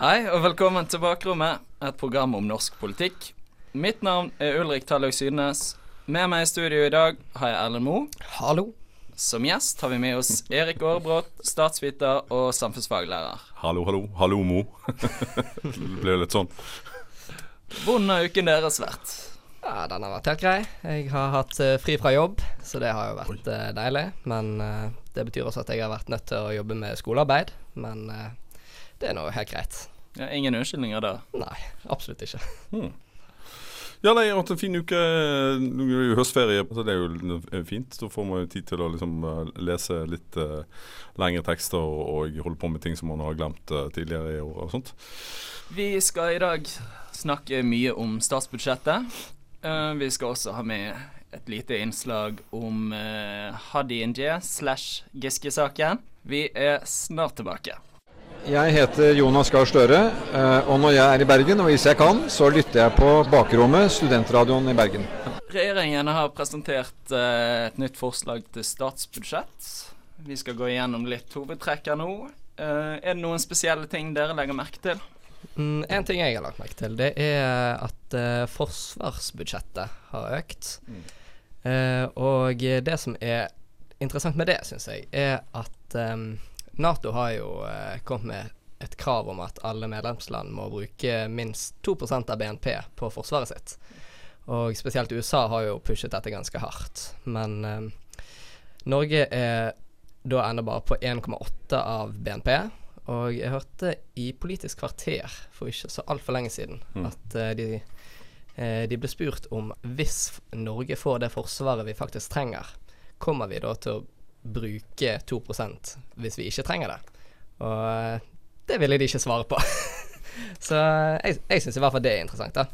Hei og velkommen til Bakrommet, et program om norsk politikk. Mitt navn er Ulrik Tallaug Sydnes. Med meg i studio i dag har jeg Erlend Moe. Hallo. Som gjest har vi med oss Erik Aarebrot, statsviter og samfunnsfaglærer. Hallo, hallo. Hallo, Mo. det ble litt sånn. Hvordan har uken deres vært? Ja, Den har vært helt grei. Jeg har hatt uh, fri fra jobb, så det har jo vært uh, deilig. Men uh, det betyr også at jeg har vært nødt til å jobbe med skolearbeid. Men det er nå helt greit. Ja, ingen unnskyldninger da? Nei, absolutt ikke. Ja, nei, jeg har hatt en fin uke. Nå er det jo høstferie, så det er jo fint. Da får man jo tid til å liksom eh, lese litt uh, lengre tekster og, og holde på med ting som man har glemt uh, tidligere i år og sånt. Vi skal i dag snakke mye om statsbudsjettet. Uh, vi skal også ha med et lite innslag om uh, Hadi Indie slash Giske-saken. Vi er snart tilbake. Jeg heter Jonas Gahr Støre, eh, og når jeg er i Bergen, og hvis jeg kan, så lytter jeg på Bakrommet, studentradioen i Bergen. Regjeringen har presentert eh, et nytt forslag til statsbudsjett. Vi skal gå igjennom litt hovedtrekker nå. Eh, er det noen spesielle ting dere legger merke til? Mm, en ting jeg har lagt merke til, det er at forsvarsbudsjettet har økt. Eh, og det som er interessant med det, syns jeg, er at eh, Nato har jo eh, kommet med et krav om at alle medlemsland må bruke minst 2% av BNP på forsvaret sitt. Og spesielt USA har jo pushet dette ganske hardt. Men eh, Norge er da ennå bare på 1,8 av BNP. Og jeg hørte i Politisk kvarter for ikke så altfor lenge siden Mm. at eh, de, eh, de ble spurt om hvis Norge får det forsvaret vi faktisk trenger, kommer vi da til å bruke 2% hvis vi ikke trenger det? Og eh, det ville de ikke svare på. så jeg, jeg syns i hvert fall det er interessant, da.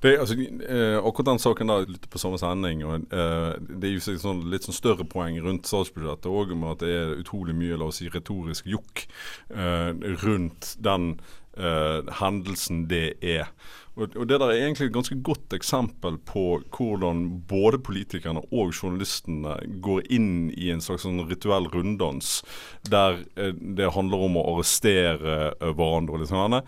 Det, altså, eh, akkurat den saken der litt på samme sending. Og, eh, det er jo sånn, litt sånn større poeng rundt statsbudsjettet òg, med at det er utrolig mye la oss si, retorisk jokk eh, rundt den eh, hendelsen det er. Og, og Det der er egentlig et ganske godt eksempel på hvordan både politikerne og journalistene går inn i en slags sånn rituell runddans, der eh, det handler om å arrestere eh, hverandre. og litt sånn.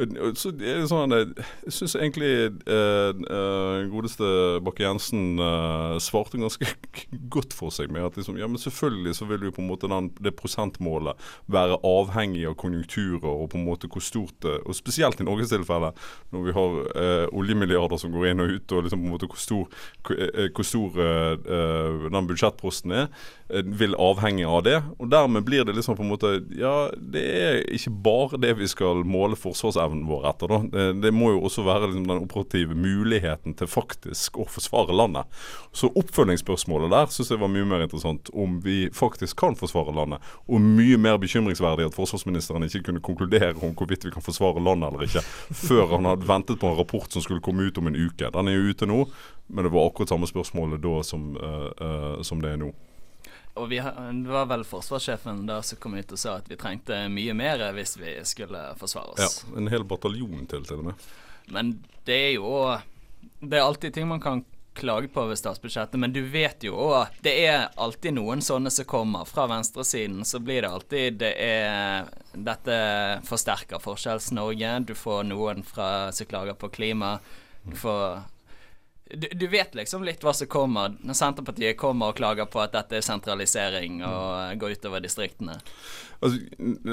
Og- og er sånn, Jeg syns egentlig eh, eh, godeste Bakke-Jensen eh, svarte ganske godt for seg med at liksom, ja, men selvfølgelig så vil jo på en måte den, det prosentmålet være avhengig av konjunkturer og på en måte hvor stort det Og spesielt i Norges tilfelle, når vi har eh, oljemilliarder som går inn og ut, og liksom på en måte hvor stor, hvor, eh, stor eh, eh, den budsjettposten er, eh, vil avhenge av det. Og dermed blir det liksom på en måte Ja, det er ikke bare det vi skal måle forsvarsevnen vår etter, da. Det, det må jo også være liksom den operative muligheten til faktisk å forsvare landet. Så oppfølgingsspørsmålet der syns jeg var mye mer interessant. Om vi faktisk kan forsvare landet. Og mye mer bekymringsverdig at forsvarsministeren ikke kunne konkludere om hvorvidt vi kan forsvare landet eller ikke, før han hadde ventet på en rapport som skulle komme ut om en uke. Den er jo ute nå, men det var akkurat samme spørsmålet da som, eh, eh, som det er nå. Og vi Det var vel forsvarssjefen der som kom ut og sa at vi trengte mye mer hvis vi skulle forsvare oss. Ja. En hel bataljon til, til og med. Men det er jo Det er alltid ting man kan klage på ved statsbudsjettet, men du vet jo òg at det er alltid noen sånne som kommer. Fra venstresiden så blir det alltid det er, Dette forsterker Forskjells-Norge. Du får noen fra som klager på klima. Du får du, du vet liksom litt hva som kommer når Senterpartiet kommer og klager på at dette er sentralisering og går utover distriktene. Altså,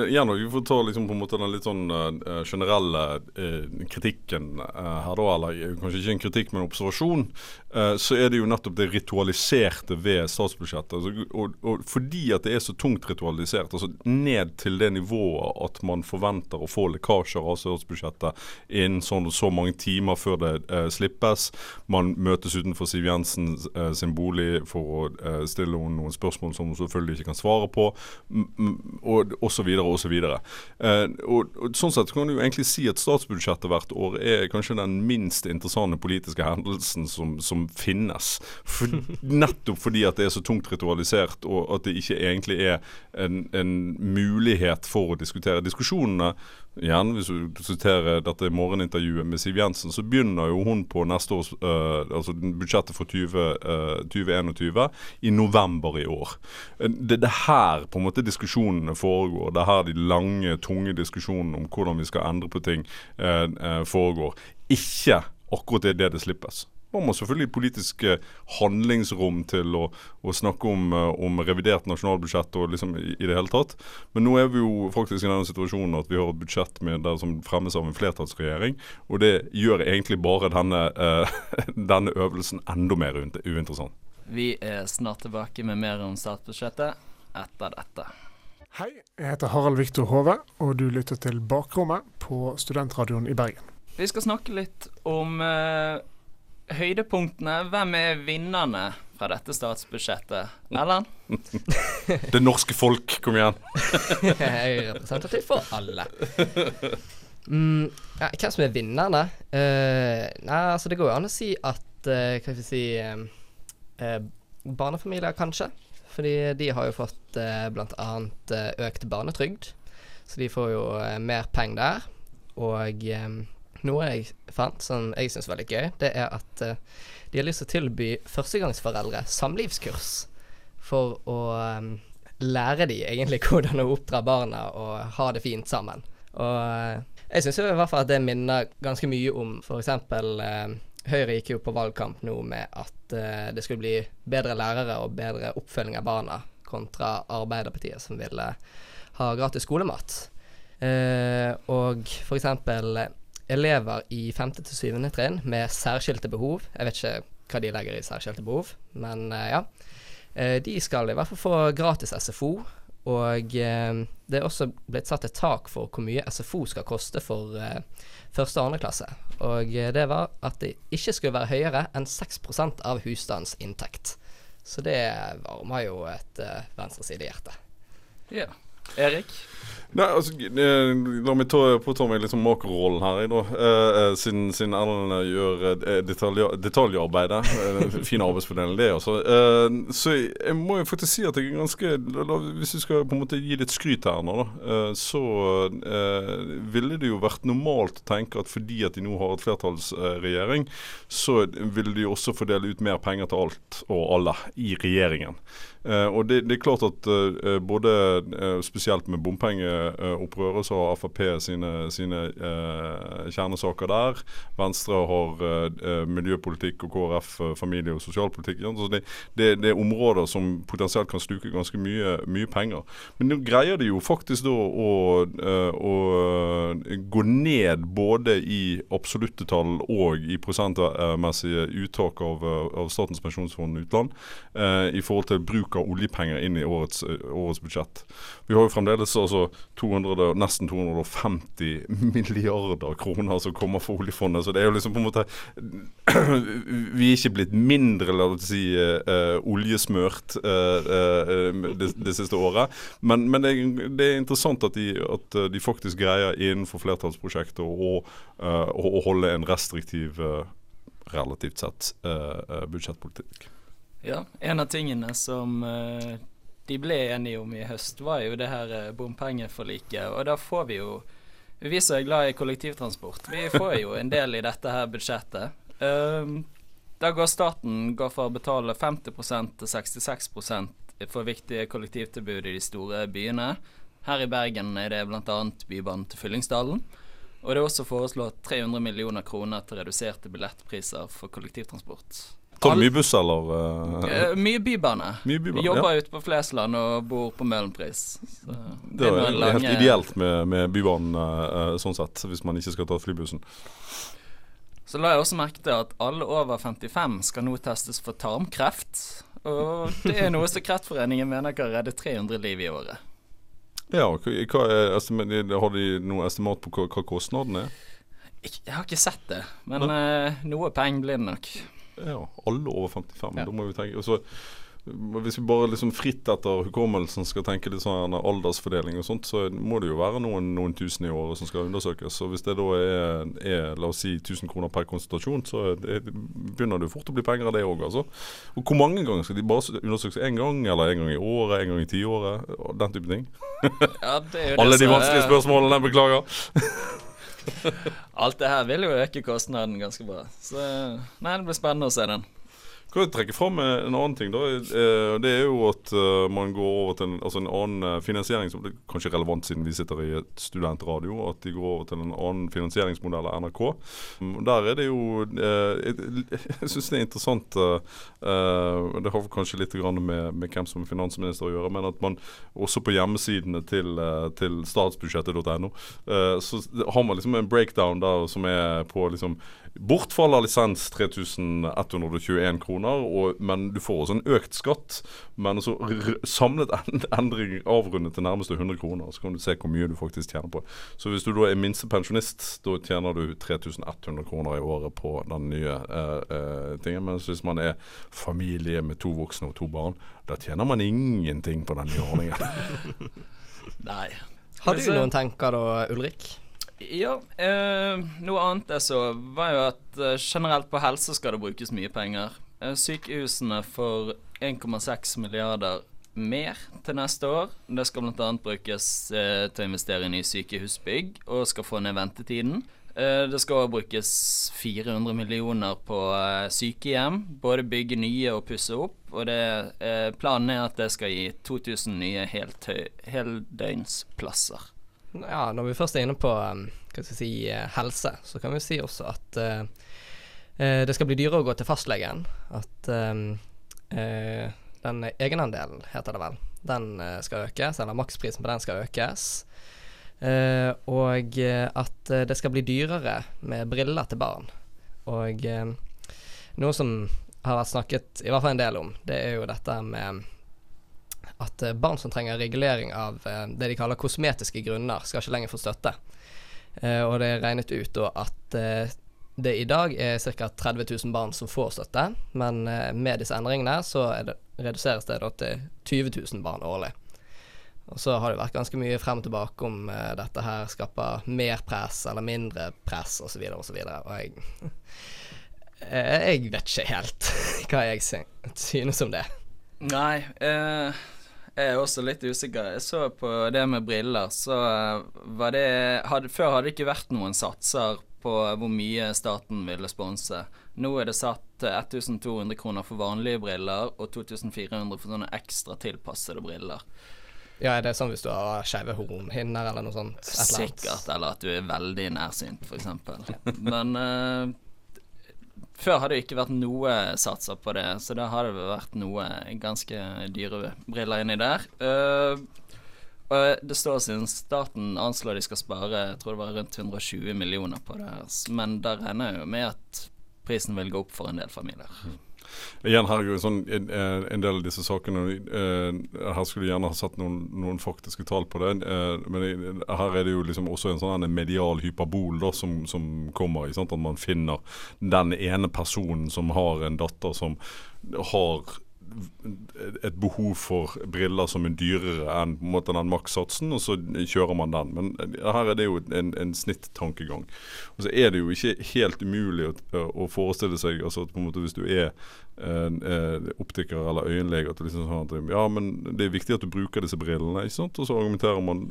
igjen, Vi får ta liksom på en måte den litt sånn uh, generelle uh, kritikken uh, her, da. Eller eh, kanskje ikke en kritikk, men en observasjon. eh, så er det jo nettopp det ritualiserte ved statsbudsjettet. Altså, og, og fordi at det er så tungt ritualisert, altså ned til det nivået at man forventer å få lekkasjer av statsbudsjettet innen sånn og så mange timer før det eh, slippes. Man møtes utenfor Siv Jensen eh, sin bolig for å eh, stille henne noen spørsmål som hun selvfølgelig ikke kan svare på. Og så videre. Eh, og, og sånn sett kan du jo egentlig si at statsbudsjettet hvert år er kanskje den minst interessante politiske hendelsen som, som finnes. For, nettopp fordi at det er så tungt ritualisert, og at det ikke egentlig er en, en mulighet for å diskutere. Diskusjonene igjen, hvis du siterer dette morgenintervjuet med Siv Jensen, så begynner jo hun på neste års uh, altså budsjettet for 20, uh, 2021 i november i år. Det er her på en måte diskusjonene foregår. Det er her de lange, tunge diskusjonene om hvordan vi skal endre på ting uh, foregår. Ikke akkurat det det slippes har man selvfølgelig politisk handlingsrom til å, å snakke om, eh, om, revidert nasjonalbudsjett og liksom i, i, det hele tatt. Men nå er vi jo faktisk i denne situasjonen at vi har et budsjett med der som fremmes av en flertallsregjering. Og det gjør egentlig bare denne, uh, denne øvelsen enda mer uinteressant. Vi er snart tilbake med mer om statsbudsjettet etter dette. Hei, jeg heter Harald Viktor Hove, og du lytter til Bakrommet på Studentradioen i Bergen. Vi skal snakke litt om uh, høydepunktene. Hvem er vinnerne fra dette statsbudsjettet? Erlend? det norske folk, kom igjen. jeg er representativ for alle. Mm, ja, hvem som er vinnerne? Uh, nei, altså Det går jo an å si at uh, Hva skal vi si uh, Barnefamilier, kanskje. Fordi de har jo fått uh, bl.a. Uh, økt barnetrygd. Så de får jo mer penger der. Og um, noe jeg fant som jeg syns var litt gøy, det er at uh, de har lyst til å tilby førstegangsforeldre samlivskurs for å um, lære de egentlig hvordan å oppdra barna og ha det fint sammen. Og uh, jeg syns i hvert fall at det minner ganske mye om f.eks. Uh, Høyre gikk jo på valgkamp nå med at uh, det skulle bli bedre lærere og bedre oppfølging av barna, kontra Arbeiderpartiet som ville ha gratis skolemat. Uh, og eksempel elever i 5. til 7. trinn med særskilte behov. Jeg vet ikke hva de legger i særskilte behov, men uh, ja. Uh, de skal i hvert fall få gratis SFO. Og uh, det er også blitt satt et tak for hvor mye SFO skal koste for første og andre klasse. Og det var at det ikke skulle være høyere enn 6% av husstandens inntekt. Så det varmer jo et uh, venstresidehjerte. Ja. Erik? Nei, altså, eh, La meg ta, påta meg liksom makrorollen her, jeg, da. Eh, eh siden, siden Erlend eh, gjør eh, detalj, detaljarbeidet. Eh, fin arbeidsfordeling, det, altså. Eh, så jeg må jo faktisk si at jeg er ganske la, Hvis vi skal på en måte gi litt skryt her nå, da, så ville det jo vært normalt å tenke at fordi at de nå har et flertallsregjering, så ville de også fordele ut mer penger til alt og alle i regjeringen. og det, det, er klart at både spesielt med bompengeopprøret, så har Frp sine, sine eh, kjernesaker der. Venstre har eh, miljøpolitikk og KrF eh, familie- og sosialpolitikk. Så det, det, det, er områder som potensielt kan sluke ganske mye, mye penger. Men nå greier de jo faktisk da å, å, å, gå ned både i absolutte tall og i prosentmessige uttak av, av Statens pensjonsfond utland eh, i forhold til bruk av oljepenger inn i årets, årets budsjett. Vi har jo fremdeles altså 200, nesten 250 milliarder kroner som kommer fra oljefondet. Så det er jo liksom på en måte Vi er ikke blitt mindre, la oss si, uh, oljesmørt uh, uh, det, det, siste året. Men, men det, er, det, er interessant at de, at de, faktisk greier innenfor flertallsprosjektet å, å holde en restriktiv, relativt sett, budsjettpolitikk. Ja, en av tingene som de ble enige om i høst, var jo det her eh, bompengeforliket. Og da får vi jo Vi som er glad i kollektivtransport, vi får jo en del i dette her budsjettet. Um, da går staten går for å betale 50 til 66% for viktige kollektivtilbud i de store byene. Her i Bergen er det bl.a. Bybanen til Fyllingsdalen. Og det er også foreslått 300 millioner kroner til reduserte billettpriser for kollektivtransport. Du mye buss, eller? Uh, mye bybane. Mye bybane Jobber ja. ute på Flesland og bor på Møhlenpris. Det er lange... helt ideelt med, med bybanen uh, sånn sett, hvis man ikke skal ta flybussen. Så la jeg også merke til at alle over 55 skal nå testes for tarmkreft. Og det er noe som Kreftforeningen mener kan redde 300 liv i året. Ja, hva er, Har de noe estimat på hva, hva kostnaden er? Jeg har ikke sett det, men noe penger blir det nok. Ja, alle over 55. Ja. Da må vi tenke og så, Hvis vi bare liksom fritt etter hukommelsen skal tenke litt sånn aldersfordeling og sånt, så må det jo være noen, noen tusen i året som skal undersøkes. Så hvis det da er, er la oss si 1000 kroner per konsultasjon, så det, begynner det fort å bli penger av det òg, altså. Og hvor mange ganger skal de bare undersøkes én gang, eller en gang i året, en gang i tiåret, den type ting? Ja, Alle de vanskelige spørsmålene, beklager. Alt det her vil jo øke kostnaden ganske bra. Så nei, det blir spennende å se den. Kan jeg trekke fram eh, en annen ting, da. Eh, Det er jo at eh, man går over til en, altså en annen finansiering som det er kanskje relevant siden vi sitter i et studentradio, at de går over til en annen finansieringsmodell av NRK. Mm, Der er det jo Jeg, syns det er interessant Det har kanskje litt med, med hvem som er finansminister å gjøre, men at man også på hjemmesidene til, til statsbudsjettet.no så har man liksom en breakdown der som er på liksom Bortfall av lisens 3121 kroner, og, men du får også en økt skatt. Men så r samlet endring avrundet til nærmeste 100 kroner, så kan du se hvor mye du faktisk tjener på. Så hvis du da er minstepensjonist, da tjener du 3100 kroner i året på den nye eh, eh, tingen. Mens hvis man er familie med to voksne og to barn, da tjener man ingenting på den nye ordningen. Nei. Har du noen tenker da, Ulrik? Ja, eh, noe annet jeg så, var jo at eh, generelt på helse skal det brukes mye penger. Eh, sykehusene får 1,6 milliarder mer til neste år. Det skal bl.a. brukes eh, til å investere i nye sykehusbygg og skal få ned ventetiden. Eh, det skal også brukes 400 millioner på eh, sykehjem. Både bygge nye og pusse opp. Og det, eh, planen er at det skal gi 2000 nye heldøgnsplasser. Ja, når vi først er inne på um, si, eh, helse, så kan vi si også at eh, det skal bli dyrere å gå til fastlegen. At um, uh, den egenandelen, heter det vel, den skal økes, eller maksprisen på den skal økes. Uh, og at det skal bli dyrere med briller til barn. Og noe som har vært snakket i hvert fall en del om, det er jo dette med at eh, barn som trenger regulering av eh, det de kaller kosmetiske grunner, skal ikke lenger få støtte. Eh, og det er regnet ut da at det i dag er ca. 30 000 barn som får støtte, men med disse endringene så det, reduseres det til 20 000 barn årlig. Og så har det vært ganske mye frem og tilbake om dette her skaper mer press eller mindre press osv. osv. Og, og jeg, jeg vet ikke helt hva jeg synes om det. Nei, eh, jeg er også litt usikker. Jeg så på det med briller, så eh, var det hadde, Før hadde det ikke vært noen satser på hvor mye staten ville sponse. Nå er det satt eh, 1200 kroner for vanlige briller og 2400 for sånne ekstra tilpassede briller. Ja, er det sånn hvis du har skeive hornhinner eller noe sånt? Eller? Sikkert, eller at du er veldig nærsynt, f.eks. Men eh, før har det ikke vært noe satser på det, så da har det vært noe ganske dyre briller inni der. Uh, det står siden staten anslår de skal spare jeg tror det var rundt 120 millioner på det, her, men da regner jeg jo med at prisen vil gå opp for en del familier. Igjen, her er jo en, sånn, en, del av disse sakene eh, Her skulle jeg gjerne ha satt noen, noen faktiske tall på det. eh, men her er det jo liksom også en sånn en medial hyperbol da, som, som kommer. At man finner den ene personen som har en datter som har et behov for briller som er dyrere enn på en måte den makssatsen, og så kjører man den. Men her er det jo en, en snittankegang. Og så er det jo ikke helt umulig å, å forestille seg altså at på en måte hvis du er en, eh, optiker eller øyenlege at liksom sånn ja, men det er viktig at du bruker disse brillene. ikke sant? Og så argumenterer man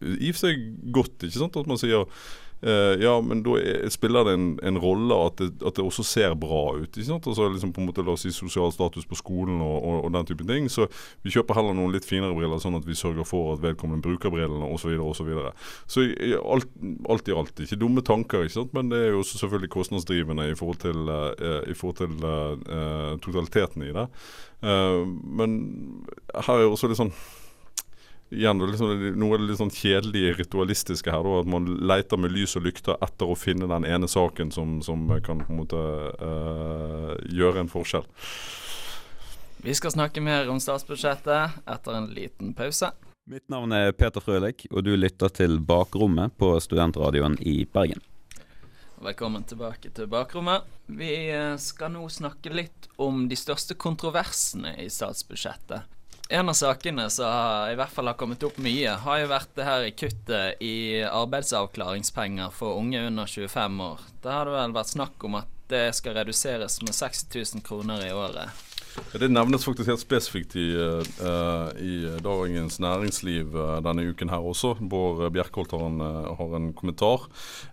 i og for seg godt, ikke sant? at man sier eh, ja, men da er, spiller det en, en rolle at det, at det også ser bra ut. ikke sant? Altså liksom på en måte La oss si sosial status på skolen og, og, og den type ting. Så vi kjøper heller noen litt finere briller, sånn at vi sørger for at vedkommende bruker brillene osv. Så, videre, og så, så alt, alt i alt ikke dumme tanker, ikke sant? men det er jo også selvfølgelig kostnadsdrivende i forhold til, uh, i forhold til eh, eh, totaliteten i det. Uh, men her er jo også litt sånn Igjen, det er liksom, Noe av det litt sånn kjedelige ritualistiske her. Da, at man leter med lys og lykter etter å finne den ene saken som, som kan på en måte uh, gjøre en forskjell. Vi skal snakke mer om statsbudsjettet etter en liten pause. Mitt navn er Peter Frølik, og du lytter til Bakrommet på Studentradioen i Bergen. Velkommen tilbake til bakrommet. Vi eh, skal nå snakke litt om de største kontroversene i statsbudsjettet. En av sakene som i hvert fall har kommet opp mye, har jo vært det her kuttet i arbeidsavklaringspenger for unge under 25 år. Da har det vel vært snakk om at det skal reduseres med 60 000 kroner i året. Det nevnes faktisk helt spesifikt i, uh, i Dagens Næringsliv uh, denne uken her også. Bård Bjerkholt har en, uh, har en kommentar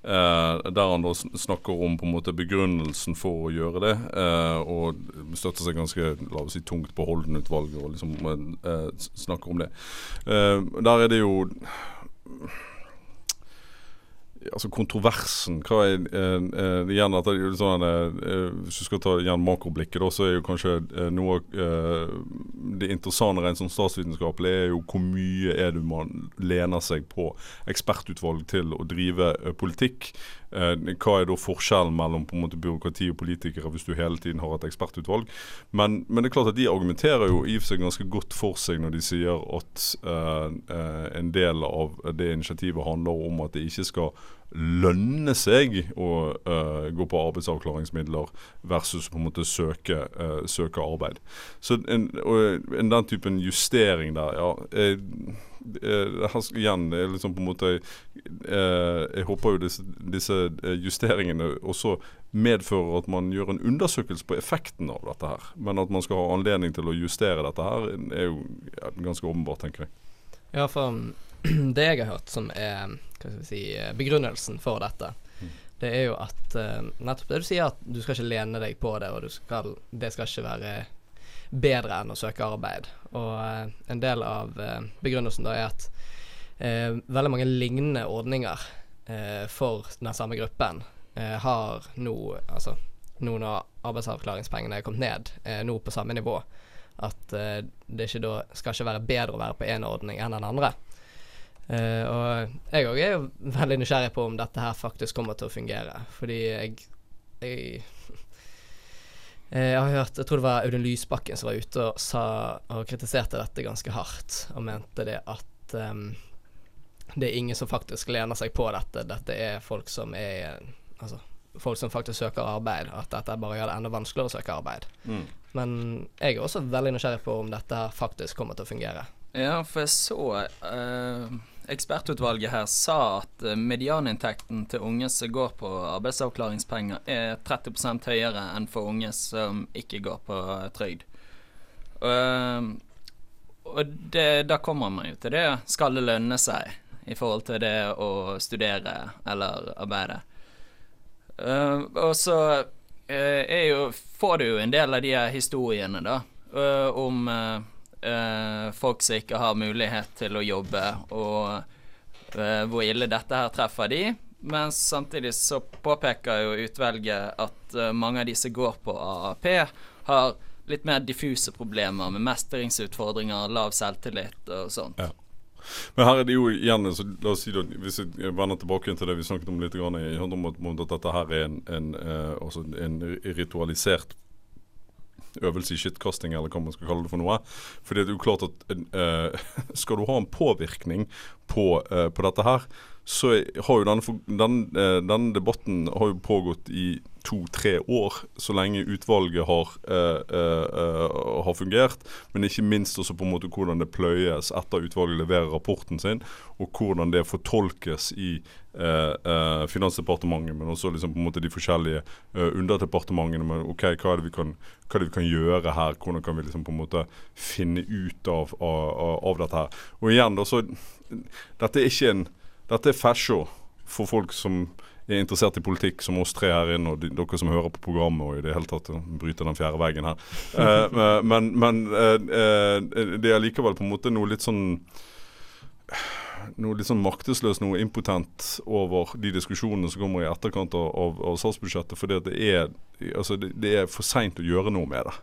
der han da snakker om på en måte begrunnelsen for å gjøre det, og støtter seg ganske la oss si, tungt på Holden-utvalget og liksom snakker om det. der er det jo altså kontroversen hva er uh, uh, igjen at det, sånn, eh, Hvis du skal ta igjen makroblikket, da, så er jo kanskje eh, noe eh, Det interessante rent sånn statsvitenskapelig er jo hvor mye er det man lener seg på ekspertutvalg til å drive eh, politikk. hva er da forskjellen mellom på en måte byråkrati og politikere hvis du hele tiden har et ekspertutvalg? Men, men det er klart at de argumenterer jo i og for seg ganske godt for seg når de sier at en del av det initiativet handler om at det ikke skal lønne seg å uh, gå på arbeidsavklaringsmidler versus på en måte søke, uh, søke arbeid. Så en, en, Den typen justering der, ja jeg, jeg, igjen, er liksom på en måte Jeg håper jo disse, disse, justeringene også medfører at man gjør en undersøkelse på effekten av dette her. Men at man skal ha anledning til å justere dette her, er jo ganske åpenbart, tenker jeg. Ja, for det jeg har hørt som er si, begrunnelsen for dette, mm. det er jo at uh, nettopp det du sier, at du skal ikke lene deg på det, og skal, det skal ikke være bedre enn å søke arbeid. Og uh, en del av uh, begrunnelsen da er at veldig mange lignende ordninger for den samme gruppen har nå, altså nå når arbeidsavklaringspengene er kommet ned, nå på samme nivå, at det ikke da skal ikke være bedre å være på én ordning enn den andre. Uh, og jeg òg er jo veldig nysgjerrig på om dette her faktisk kommer til å fungere, fordi jeg Jeg, jeg har hørt Jeg tror det var Audun Lysbakken som var ute og sa og kritiserte dette ganske hardt, og mente det at um, det er ingen som faktisk lener seg på dette. Dette er folk som er Altså folk som faktisk søker arbeid. At dette bare gjør det enda vanskeligere å søke arbeid. Mm. Men jeg er også veldig nysgjerrig på om dette her faktisk kommer til å fungere. Ja, for jeg så uh Ekspertutvalget her sa at eh, medianinntekten til unge som går på arbeidsavklaringspenger, er 30% høyere enn for unge som ikke går på trygd. Og, og det, da kommer man jo til det. Skal det lønne seg i forhold til det å studere eller arbeide? Uh, og så uh, jo, får du jo en del av de historiene, da, om uh, folk som ikke har mulighet til å jobbe, og uh, hvor ille dette her treffer de. Men samtidig så påpeker jo utvelget at uh, mange av de som går på AAP, har litt mer diffuse problemer med mestringsutfordringer, lav selvtillit og sånt. Ja. Men her er det jo igjen så La oss si da, Hvis jeg vender tilbake til det vi snakket om litt, grann, om at, dette her er en, en, altså en ritualisert øvelse i skittkasting, eller hva man skal kalle det for noe. Fordi det er jo klart at uh, skal du ha en påvirkning på, uh, på dette her, så har jo denne, den, uh, denne debatten har jo pågått i to-tre år, så lenge utvalget har, uh, uh, har, fungert. Men ikke minst også på en måte hvordan det pløyes etter utvalget leverer rapporten sin, og hvordan det fortolkes i Finansdepartementet, men også liksom på en måte de forskjellige underdepartementene. Men ok, hva er, det vi kan, hva er det vi kan gjøre her? Hvordan kan vi liksom på en måte finne ut av, av, av dette her? Og igjen da, så Dette er ikke en Dette er fashion for folk som er interessert i politikk, som oss tre her inne, og de, dere som hører på programmet og i det hele tatt bryter den fjerde veggen her. Eh, men, men uh, uh, det er likevel på en måte noe litt sånn noe litt sånn maktesløst, noe impotent over de diskusjonene som kommer i etterkant av, av, av statsbudsjettet. For det er, altså det, det er for seint å gjøre noe med det.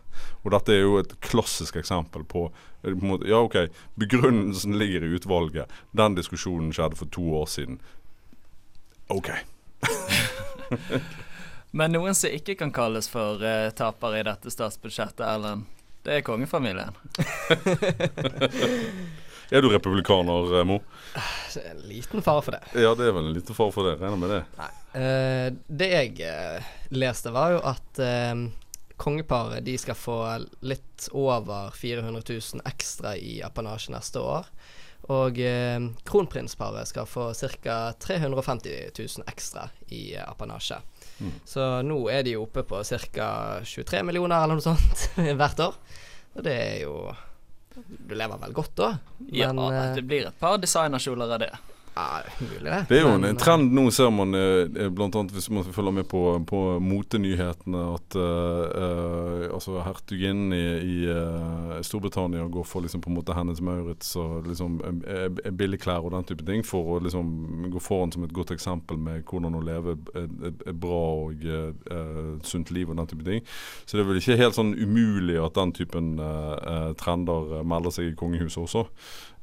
Og dette er jo et klassisk eksempel på, på Ja, OK, begrunnelsen ligger i utvalget. Den diskusjonen skjedde for to år siden. OK. Men noen som ikke kan kalles for uh, tapere i dette statsbudsjettet, Erlend, det er kongefamilien. er du republikaner, Mo? Det er En liten fare for det. Ja, det er vel en liten fare for det. Regner med det. Nei. Uh, det jeg uh, leste, var jo at kongeparet de skal få litt over 400 000 ekstra i apanasje neste år. Og eh, kronprinsparet skal få ca. 350 000 ekstra i eh, apanasje. Så nå er de oppe på ca. 23 millioner eller noe sånt hvert år. Og det er jo Du lever vel godt da? Ja, Men ja, det blir et par designerkjoler av det. Ja, mulig det. Det er jo en Men, eh, trend nå, ser man eh, eh, annet hvis man følger med på, på motenyhetene, at eh, altså hertuginnen i, i uh, Storbritannia går for liksom på en måte Hennes Maurits og liksom billigklær og den type ting, for å liksom gå foran som et godt eksempel med hvordan å leve et, et, et bra og eh, sunt liv og den type ting. Så det er vel ikke helt sånn umulig at den typen trender melder seg i kongehuset også.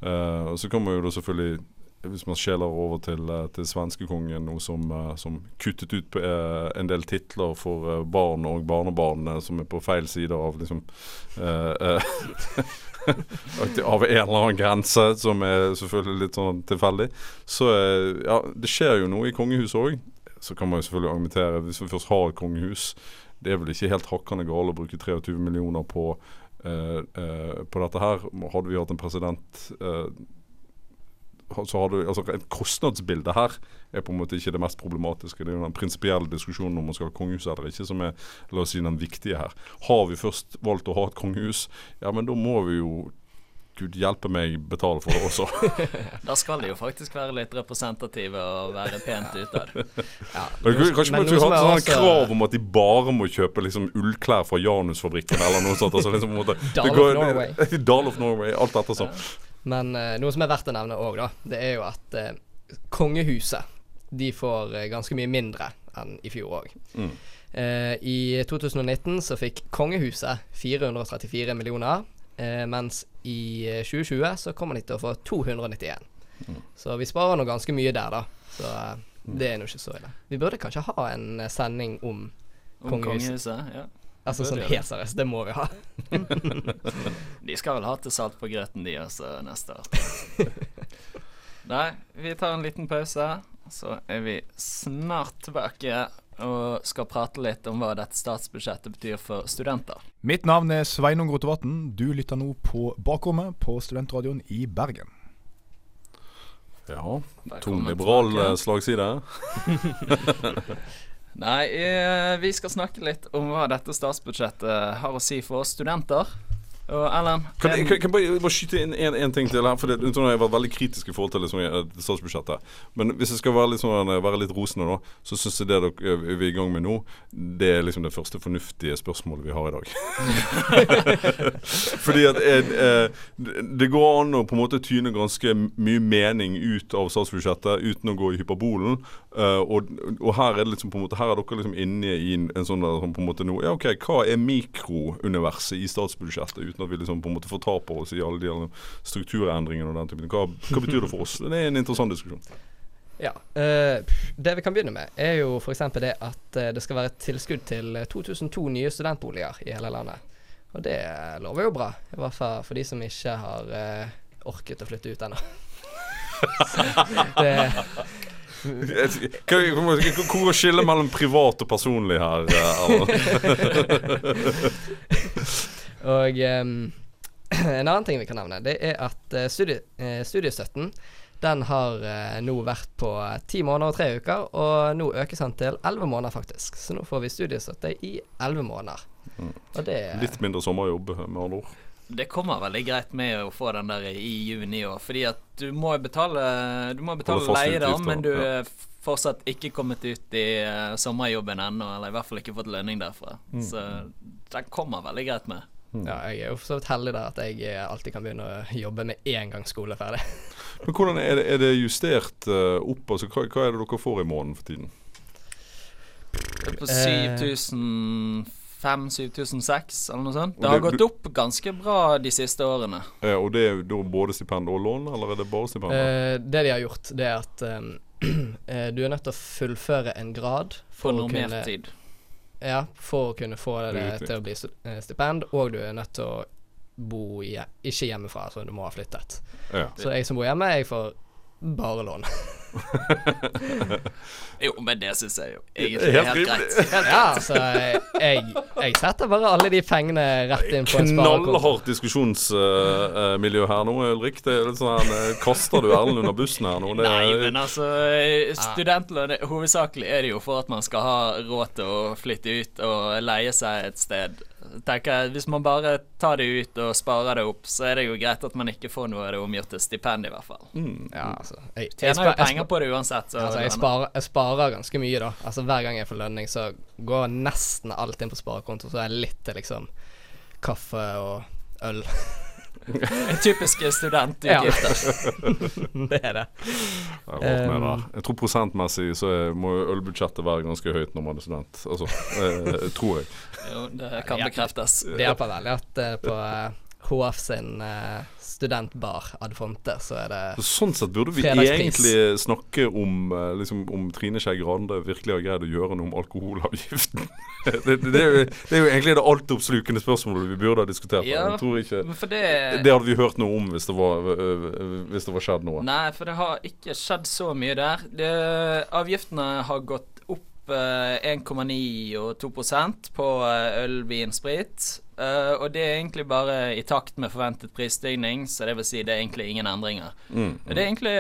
Og så kan man jo da selvfølgelig hvis man skjeler over til, eh, til svenskekongen nå som, eh, som kuttet ut eh, en del titler for barn og barnebarn som er på feil side av liksom eh, Av en eller annen grense, som er selvfølgelig litt sånn tilfeldig. Så ja, det skjer jo noe i kongehuset òg. Så kan man jo selvfølgelig argumentere, hvis vi først har et kongehus Det er vel ikke helt hakkende gale å bruke 23 millioner på, eh, eh, på dette her. Hadde vi hatt en president eh, så har du, altså Et kostnadsbilde her er på en måte ikke det mest problematiske. Det er jo den prinsipielle diskusjonen om man skal ha kongehus eller ikke som er la oss si, den viktige her. Har vi først valgt å ha et kongehus, ja men da må vi jo Gud hjelpe meg betale for det også. Da skal de jo faktisk være litt representative og være pent utad. ja, Kanskje man skulle hatt sånn krav om at de bare må kjøpe liksom ullklær fra Janusfabrikken eller noe sånt. Altså liksom på en måte, Dal of går- Norway. Dal of Norway, alt dette sånn. Men eh, noe som er verdt å nevne òg, da, det er jo at eh, kongehuset de får eh, ganske mye mindre enn i fjor òg. Mm. Eh, I 2019 så fikk kongehuset 434 millioner, eh, mens i eh, 2020 så kommer de til å få 291. Mm. Så vi sparer nå ganske mye der, da. Så eh, det er nå ikke så ille. Vi burde kanskje ha en sending om Om Kongehuset. kongehuset. Ja. Altså sånn helt seriøst, det må vi ha. De skal vel ha til salt på grøten, de også, neste år. Nei, vi tar en liten pause, så er vi snart tilbake og skal prate litt om hva dette statsbudsjettet betyr for studenter. Mitt navn er Sveinung Rotevatn. Du lytter nå på Bakrommet på Studentradioen i Bergen. Ja. Velkommen Tung liberal tilbake. eh, slagside. Nei, eh, vi skal snakke litt om hva dette statsbudsjettet har å si for oss studenter. Og Ellen Kan jeg kan, kan jeg bare, skyte inn en, ting til her? For det, jeg har vært veldig kritisk i forhold til liksom, statsbudsjettet. Men hvis jeg skal være litt, sånn, eh, være litt rosende, nå, så syns jeg det dere, eh, vi er i gang med nå, det er liksom det første fornuftige spørsmålet vi har i dag. Fordi at jeg, eh, det- går an å på en måte tyne ganske mye mening ut av statsbudsjettet uten å gå i hyperbolen. Og, og her er det liksom på en måte Her er dere liksom inne i en, en sånn på en måte nå Ja, OK, hva er mikrouniverset i statsbudsjettet? Uten at vi liksom på en måte fortaper oss i alle de strukturendringene og den typen. Hva, hva betyr det for oss? Det er en interessant diskusjon. Ja. eh, det vi kan begynne med, er jo f.eks. det at eh, det skal være et tilskudd til eh, 2002 nye studentboliger i hele landet. Og det lover jo bra. I hvert fall for de som ikke har eh, orket å flytte ut ennå. Hvor er skillet mellom privat og personlig her? Og um, en annen ting vi kan nevne, det er at eh, studie, eh, studiestøtten den har eh, nå vært på ti måneder og tre uker, og nå økes den til elleve måneder, faktisk. Så nå får vi studiestøtte i elleve måneder. Og det Litt mindre sommerjobb, med andre ord. Det kommer veldig greit med å få den der i juni òg, fordi at du må betale Du må betale leie, da, men du ja. er fortsatt ikke kommet ut i sommerjobben ennå, eller i hvert fall ikke fått lønning derfra. Mm. Så den kommer veldig greit med. Ja, jeg er jo for så vidt heldig der at jeg eh, alltid kan begynne å jobbe med én gang skole er ferdig. Men hvordan er det, er det justert uh, opp? Altså, hva, hva er det dere får i måneden for tiden? Det er på 7500-7600 eller noe sånt. Det har det- gått opp ganske bra de siste årene. Eh, og det er da både stipend og lån, eller er det bare stipend? Eh, det de har gjort, det er at eh, du er nødt til å fullføre en grad For for normert tid. Ja, for å kunne få det til å bli eh, stipend, og du er nødt til å bo i, ikke hjemmefra, så du må ha flyttet. ja. Så jeg som bor hjemme, jeg får bare lån. Jo, men det syns jeg jo egentlig Helt er helt greit. Helt Ja, altså, jeg, jeg setter bare alle de pengene rett inn på en sparekonto. Knallhardt diskusjonsmiljø her nå, Ulrik. Det er litt sånn eh, Kaster du Erlend under bussen her nå? Det Nei, men altså Studentlån Hovedsakelig er det jo for at man skal ha råd til å flytte ut og leie seg et sted. Tenker jeg, Hvis man bare tar det ut og sparer det opp, så er det jo greit at man ikke får noe av det omgjort til stipend, i hvert fall. Ja, altså, jeg, jeg, Tjener jo penger på det uansett. Så Altså, jeg, sparer, jeg sparer ganske mye, da. Altså Hver gang jeg får lønning, så går nesten alt inn på sparekonto. Så er det litt til liksom kaffe og øl. Typiske studentutgifter. det er det. Jeg, der. jeg tror prosentmessig så må ølbudsjettet være ganske høyt når man er student. Altså, eh, tror jeg. Jo, det kan bekreftes. Det hjelper veldig at eh, på eh, HF sin eh, studentbar Ad Fonte, så er det Så sånn sett burde vi egentlig snakke om eh, liksom, om Trine Skei Grande virkelig har greid å gjøre noe om alkoholavgiften. det, det, det, er jo, det er jo egentlig det altoppslukende spørsmålet vi burde ha diskutert. Ja, Jeg tror ikke det Det hadde vi hørt noe om hvis det var, hvis det var skjedd noe. Nei, for det har ikke skjedd så mye der. Det, avgiftene har gått opp eh, 1,9 og 2% på eh, øl, vin, sprit. Eh, og det er egentlig bare i takt med forventet prisstigning, så det vil si det er egentlig ingen endringer. Mm. Det er egentlig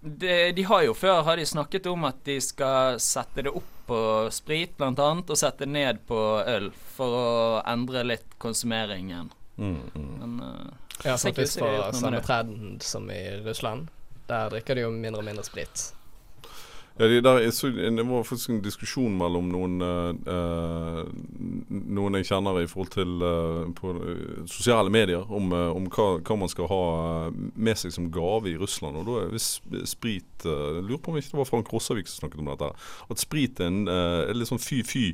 det, De har jo før har de snakket om at de skal sette det opp på sprit, annet, og sette det ned på øl, for å endre litt konsumeringen. Mm, mm. Men uh, Ja, ser ikke faktisk med samme trend som i Russland. Der drikker de jo mindre og mindre sprit. Ja, det, der, så, det var faktisk en diskusjon mellom noen øh, øh, Noen jeg kjenner i forhold til eh, på øh, sosiale medier, om, øh, om hva, hva man skal ha med seg som gave i Russland. Og da er hvis sprit eh, lurer på om ikke det var Frank Rossavik som snakket om dette. At sprit er, en, eh, litt sånn fy-fy.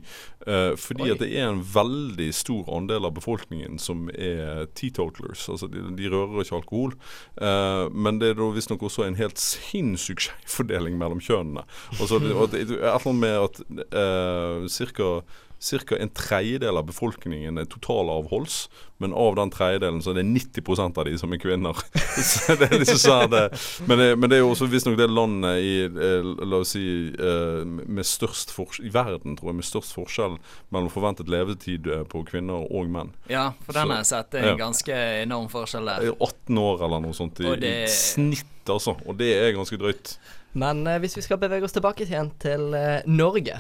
fordi Oi. at det er en veldig stor andel av befolkningen som er teetotalers. Altså de, de rører ikke alkohol. Eh, men det er da visstnok også en helt sinnssyk skjevfordeling mellom kjønnene. Og så, og det, et eller annet med at uh, Ca. en tredjedel av befolkningen er totalavholds, men av den tredjedelen så er det 90% av de som er kvinner. så det er liksom sånn det, men, det, men det er jo også visstnok det landet i eh, La oss si eh, med størst forskjell i verden, tror jeg, med størst forskjell mellom forventet levetid på kvinner og menn. Ja, for den har jeg sett. Det er en ganske enorm forskjell Det der. er 18 år eller noe sånt i, det- i snitt, altså. Og det er ganske drøyt. Men eh, hvis vi skal bevege oss tilbake igjen til eh, Norge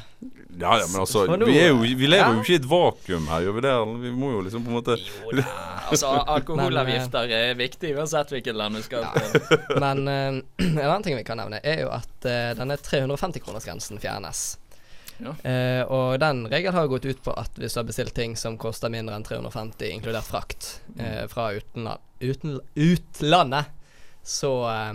Ja, ja, men altså Så nå- Vi, er jo, vi lever Ja. jo ikke i et vakuum her, gjør vi det? Vi må jo liksom på en måte Jo da. Altså, alkoholavgifter er viktig uansett hvilket land du skal til. Men eh, en annen ting vi kan nevne, er jo at eh, denne 350-kronersgrensen fjernes. Ja. Eh, og den regelen har gått ut på at hvis du har bestilt ting som koster mindre enn 350, inkludert frakt, eh, fra utenla uten utlandet, så eh,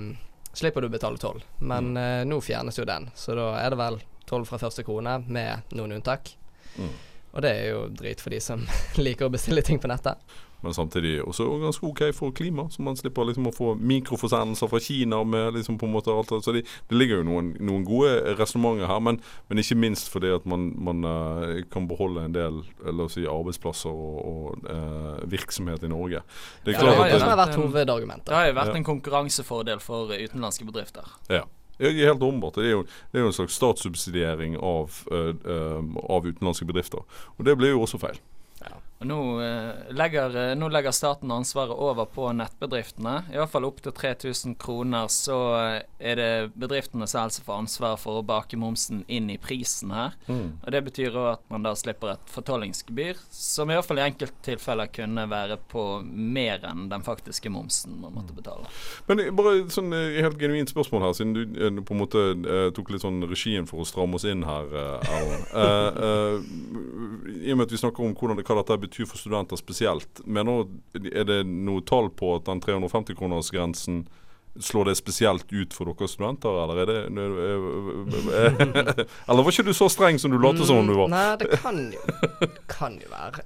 slipper du å betale toll. Men eh, nå fjernes jo den, så da er det vel toll fra første krone, med noen unntak. Mm. Og det er jo drit for de som liker å bestille ting på nettet. Men samtidig også ganske OK for klima, så man slipper liksom å få mikroforsendelser fra Kina med liksom på en måte alt. Så det, det ligger jo noen, noen gode resonnementer her, men, men ikke minst fordi at man, man eh, kan beholde en del eh, la oss si, arbeidsplasser og, og eh, virksomhet i Norge. Det er Ja, Det har, ja, det har vært Um, hovedargumentet. Det har jo vært en konkurransefordel for utenlandske bedrifter. Ja. Jeg er helt ombart. Det det er jo en slags statssubsidiering av, eh, eh, av utenlandske bedrifter. Og det blir jo også feil. Og nå, eh, legger, eh, nå legger staten ansvaret over på nettbedriftene. I opptil fall opp til 3000 kroner så eh, er det bedriftene selv som får ansvar for å bake momsen inn i prisen her. Og Det betyr òg at man da slipper et fortollingsgebyr, som i hvert fall i enkelte tilfeller kunne være på mer enn den faktiske momsen man måtte betale. Men eh, bare sånn helt genuint spørsmål her, siden du på en måte tok litt sånn regien for å stramme oss inn her, eh, Erlend. I og med at vi snakker om hvordan hva dette betyr for studenter spesielt, mener nå Er det noe tall på at den 350-kronersgrensen Slår det spesielt ut for dere studenter, eller er det eh, Eller var ikke du så streng som du lot som du var? Mm, Nei, det kan jo Kan jo være.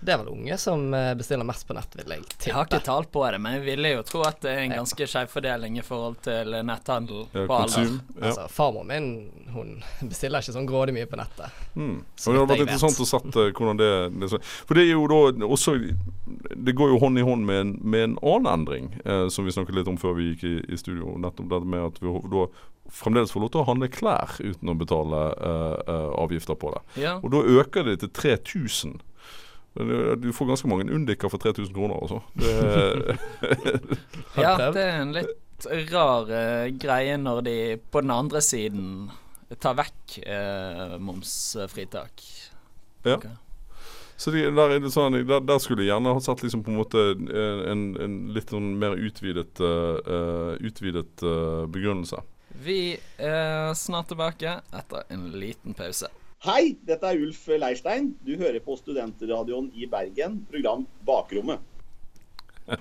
Det er vel unge som eh, bestiller mest på nett, vil jeg Jeg har ikke tippe. tall på det, men jeg ville jo tro at det er en ganske skjev fordeling i forhold til netthandel Ja, på alder. Ja. Altså, farmor min hun bestiller ikke sånn grådig mye på nettet. Mm. Det hadde vært interessant å sette hvordan det, det For det er jo da også det går jo hånd i hånd med en, med en annen endring, eh, som vi snakket litt om før vi gikk i, i studio. Nettopp det med at vi da fremdeles får lov til å handle klær uten å betale eh, eh avgifter på det. Ja. Og da øker det til 3000. Du får ganske mange undiker for 3000 kroner altså. Ja, det er en litt rar uh, greie når de på den andre siden tar vekk uh, momsfritak. Ja. Okay. Så de, der, sånn, der, der, skulle jeg gjerne ha sett liksom på en måte en, en litt sånn mer utvidet, uh, utvidet uh, begrunnelse. Vi er snart tilbake etter en liten pause. Hei, dette er Ulf Leirstein. Du hører på Studentradioen i Bergen, program Bakrommet.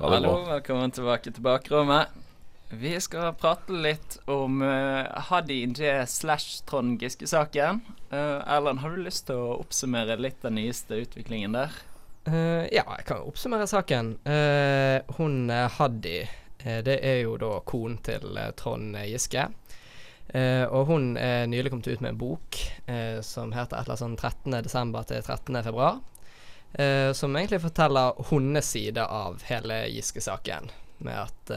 Hallo, velkommen tilbake til Bakrommet. Vi skal prate litt om uh, Hadi Inje slash Trond Giske-saken. Uh, Erlend, har du lyst til å oppsummere litt den nyeste utviklingen der? Uh, ja, jeg kan oppsummere saken. Uh, hun Hadi, det er jo da konen til Trond Giske. og hun er nylig kommet ut med en bok som heter et eller annet sånn 13.12. til 13.2. som egentlig forteller hennes side av hele Giske-saken med at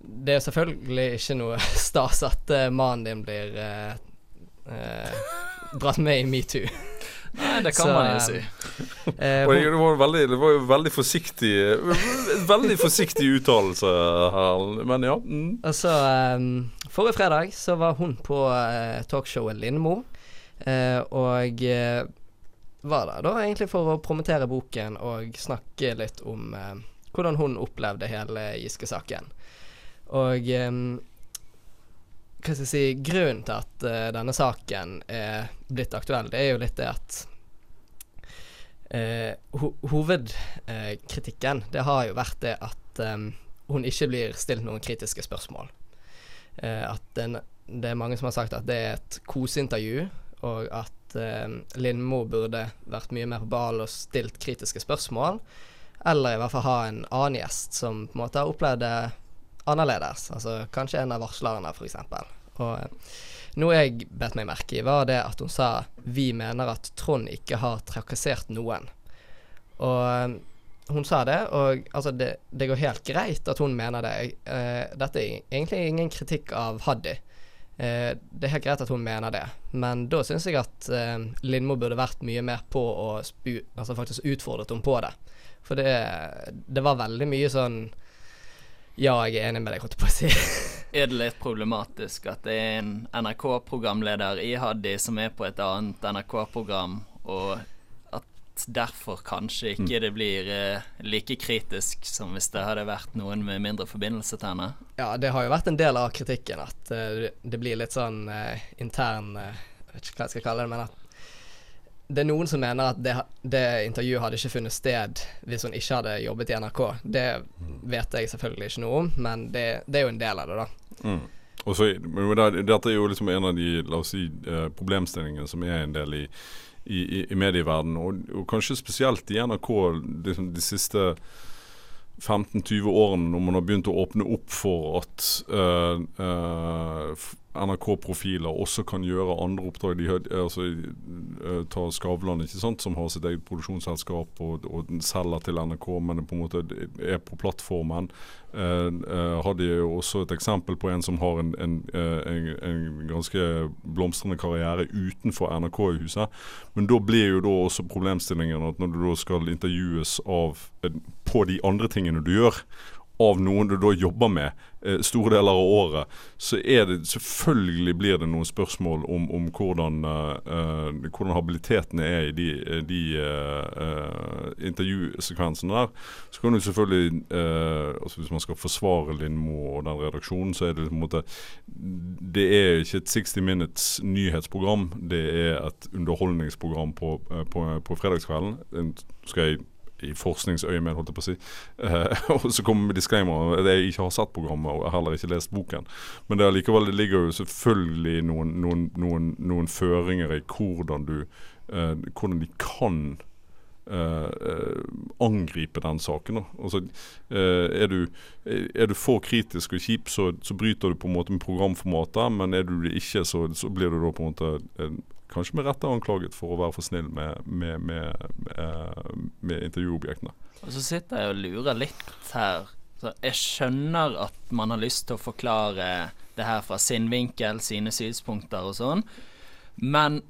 Det er selvfølgelig ikke noe stas at uh, mannen din blir uh, uh, dratt med i metoo. Nei, det kan Så, man jo si. Uh, det, var veldig, det var jo veldig forsiktig Veldig forsiktig uttalelse her, men ja. Mm. Altså, um, forrige fredag så var hun på uh, talkshowet Lindmo, uh, og var der da egentlig for å promotere boken og snakke litt om hvordan hun opplevde hele Giske-saken. Og hva skal jeg si Grunnen til at uh, denne saken er blitt aktuell, det er jo litt det at uh, ho Hovedkritikken, uh, det har jo vært det at um, hun ikke blir stilt noen kritiske spørsmål. at den, det er mange som har sagt at det er et koseintervju, og at Lindmo burde vært mye mer på ballen og stilt kritiske spørsmål. Eller i hvert fall ha en annen gjest som på en måte har opplevd det annerledes. Altså kanskje en av varslerne, f.eks. Og eh, noe jeg bet meg merke i, var det at hun sa vi mener at Trond ikke har trakassert noen. Og eh, hun sa det, og altså det, det, går helt greit at hun mener det. Eh, dette er egentlig ingen kritikk av Haddy. Eh, det er helt greit at hun mener det, men da syns jeg at eh, Lindmo burde vært mye mer på spu, altså faktisk utfordret henne på det. For det, det var veldig mye sånn Ja, jeg er enig med deg, holdt jeg på å si. er det litt problematisk at det er en NRK-programleder i Haddy som er på et annet NRK-program, og at derfor kanskje ikke mm. det blir eh, like kritisk som hvis det hadde vært noen med mindre forbindelse til henne? Ja, det har jo vært en del av kritikken at uh, det blir litt sånn uh, intern uh, Jeg vet ikke hva jeg skal kalle det, men at det er noen som mener at det, det, intervjuet hadde ikke funnet sted hvis hun ikke hadde jobbet i NRK. Det vet jeg selvfølgelig ikke noe om, men det, det er jo en del av det, da. Mm. Så, Dette er jo liksom en av de la oss si, eh, problemstillingene som er en del i, i, i medieverdenen, og, og, kanskje spesielt i NRK liksom de siste 15-20 årene, når man har begynt å åpne opp for at uh, uh, NRK-profiler også kan gjøre andre oppdrag. De altså, uh, ta Skavlan, ikke sant, som har sitt eget produksjonsselskap og, og selger til NRK, men på en måte er på plattformen. Eh, uh, hadde jo også et eksempel på en som har en, en, en, en ganske blomstrende karriere utenfor NRK-huset. Men da blir jo da også problemstillingen at når du da skal intervjues av på de andre tingene du gjør, av noen du da jobber med eh, store deler av året, så er det selvfølgelig blir det noen spørsmål om, om hvordan, eh, hvordan habilitetene er i de, de eh, intervjusekvensene der. Så kan du selvfølgelig altså Hvis man skal forsvare Lindmo og den redaksjonen, så er det på en måte Det er ikke et 60 Minutes nyhetsprogram, det er et underholdningsprogram på, på, på fredagskvelden. Skal jeg i forskningsøyemed, holdt jeg på å si. Eh, og så kommer med disclaimer at jeg ikke har sett programmet og heller ikke lest boken. Men det, likevel, det ligger jo selvfølgelig noen, noen, noen, noen føringer i hvordan du eh, hvordan de kan Uh, angripe den saken. Altså, uh, er, du, er, du, for kritisk og kjip, så, så, bryter du på en måte med programformatet. Men er du det ikke, så, så blir du da på en måte kanskje med rette anklaget for å være for snill med, med, med, eh, med intervjuobjektene. Og så sitter jeg og lurer litt her. Så jeg skjønner at man har lyst til å forklare det her fra sin vinkel, sine synspunkter og sånn, men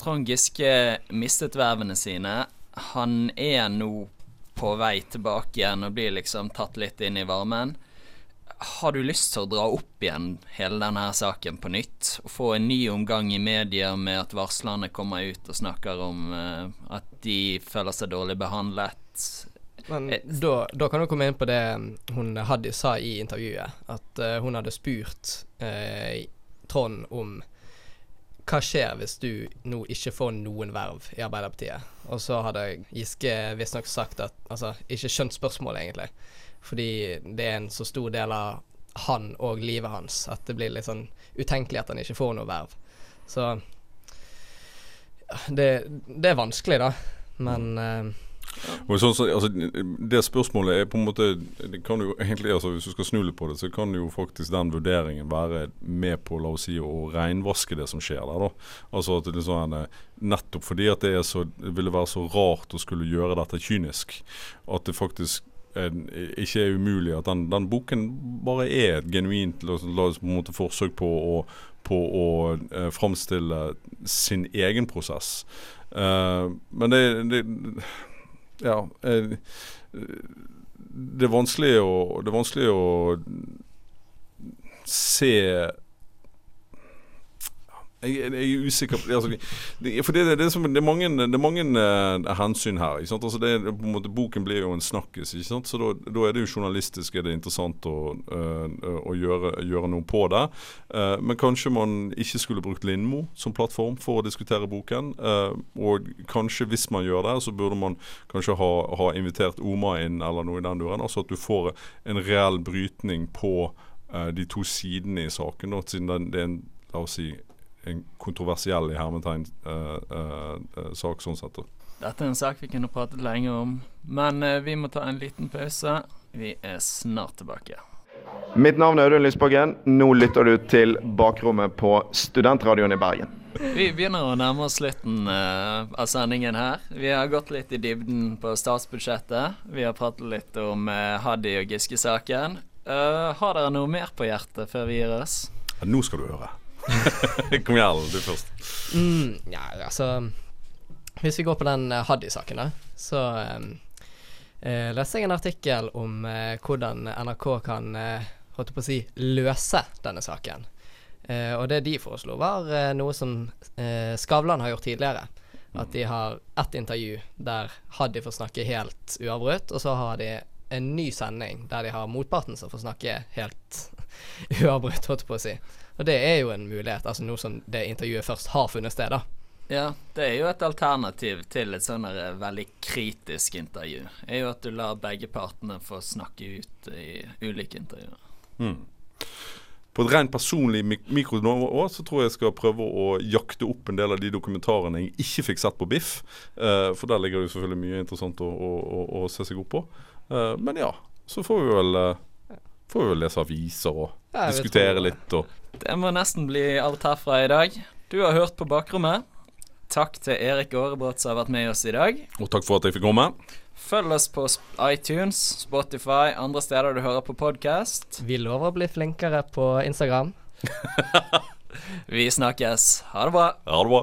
Trond Giske mistet vervene sine. Han er nå på vei tilbake igjen og blir liksom tatt litt inn i varmen. Har du lyst til å dra opp igjen hele denne her saken på nytt? Og få en ny omgang i media med at varslerne kommer ut og snakker om uh, at de føler seg dårlig behandlet? Men Eh, da, da kan du komme inn på det hun Haddy sa i intervjuet. At uh, hun hadde spurt uh, Trond om hva skjer hvis du nå ikke får noen verv i Arbeiderpartiet? Og så hadde Giske visstnok sagt at Altså, ikke skjønt spørsmålet, egentlig. Fordi det er en så stor del av han og livet hans at det blir litt sånn utenkelig at han ikke får noe verv. Så det, det er vanskelig, da. Men mm. uh, sånn, så, altså, det spørsmålet er på en måte det kan jo egentlig, altså, Hvis du skal snu litt på det, så kan jo faktisk den vurderingen være med på la oss si, å renvaske det som skjer der. da. Altså at det er sånn, eh, Nettopp fordi at det, så, det ville være så rart å skulle gjøre dette kynisk. At det faktisk ikke er umulig at den, den boken bare er et genuint la oss- på en måte forsøk på å, på å eh, framstille sin egen prosess. Eh, men det, det ja. Eh, det er vanskelig å Det er vanskelig å se jeg, jeg er usikker på altså, det, For det, det, som, det er mange, det er mange uh, hensyn her. Altså det, måte, boken blir jo en snakkis. Så da, er det jo journalistisk er det interessant å, uh, å gjøre, gjøre noe på det. Uh, men kanskje man ikke skulle brukt Lindmo som plattform for å diskutere boken. Og kanskje hvis man gjør det, så burde man kanskje ha, ha invitert Oma inn eller noe i den duren. Altså at du får en reell brytning på de to sidene i saken. Da, siden det er en, la oss si, en kontroversiell i hermetegn eh, eh, eh, sak sånn sett. Dette er en sak vi kunne pratet lenge om, men vi må ta en liten pause. Vi er snart tilbake. Mitt navn er Audun Lysbakken. Nå lytter du til Bakrommet på Studentradioen i Bergen. Vi begynner å nærme oss slutten av sendingen her. Vi har gått litt i dybden på statsbudsjettet. Vi har pratet litt om uh, Haddy og Giske-saken. Eh, har dere noe mer på hjertet før vi gir oss? Ja, nå skal du høre. Kom igjen, du først. Mm, ja, altså Hvis vi går på den uh, Haddy-saken, da, så eh, leste jeg en artikkel om eh, hvordan NRK kan eh, holdt på å si, løse denne saken. Eh, og det de foreslo, var eh, noe som eh, Skavlan har gjort tidligere. At de har ett intervju der Haddy får snakke helt uavbrutt, og så har de en ny sending der de har motparten som får snakke helt uavbrutt, holdt på å si. Og det er jo en mulighet, altså nå som det intervjuet først har funnet sted, da. Ja, det er jo et alternativ til et sånn eh, veldig kritisk intervju. er jo at du lar begge partene få snakke ut i ulike intervjuer. Mm. På et rent personlig mik mikronivå så tror jeg jeg skal prøve å jakte opp en del av de dokumentarene jeg ikke fikk sett på Biff. Uh, for der ligger det jo selvfølgelig mye interessant å, å, å, å se seg opp på. Uh, men ja, så får vi vel uh, Får vi vel lese aviser og Ja, diskutere tror- litt og Det må nesten bli alt herfra i dag. Du har hørt på Bakrommet. Takk til Erik Aarebrot som har vært med oss i dag. Og takk for at jeg fikk komme. Følg oss på iTunes, Spotify, andre steder du hører på podkast. Vi lover å bli flinkere på Instagram. Vi snakkes. Ha det bra. Ha det bra.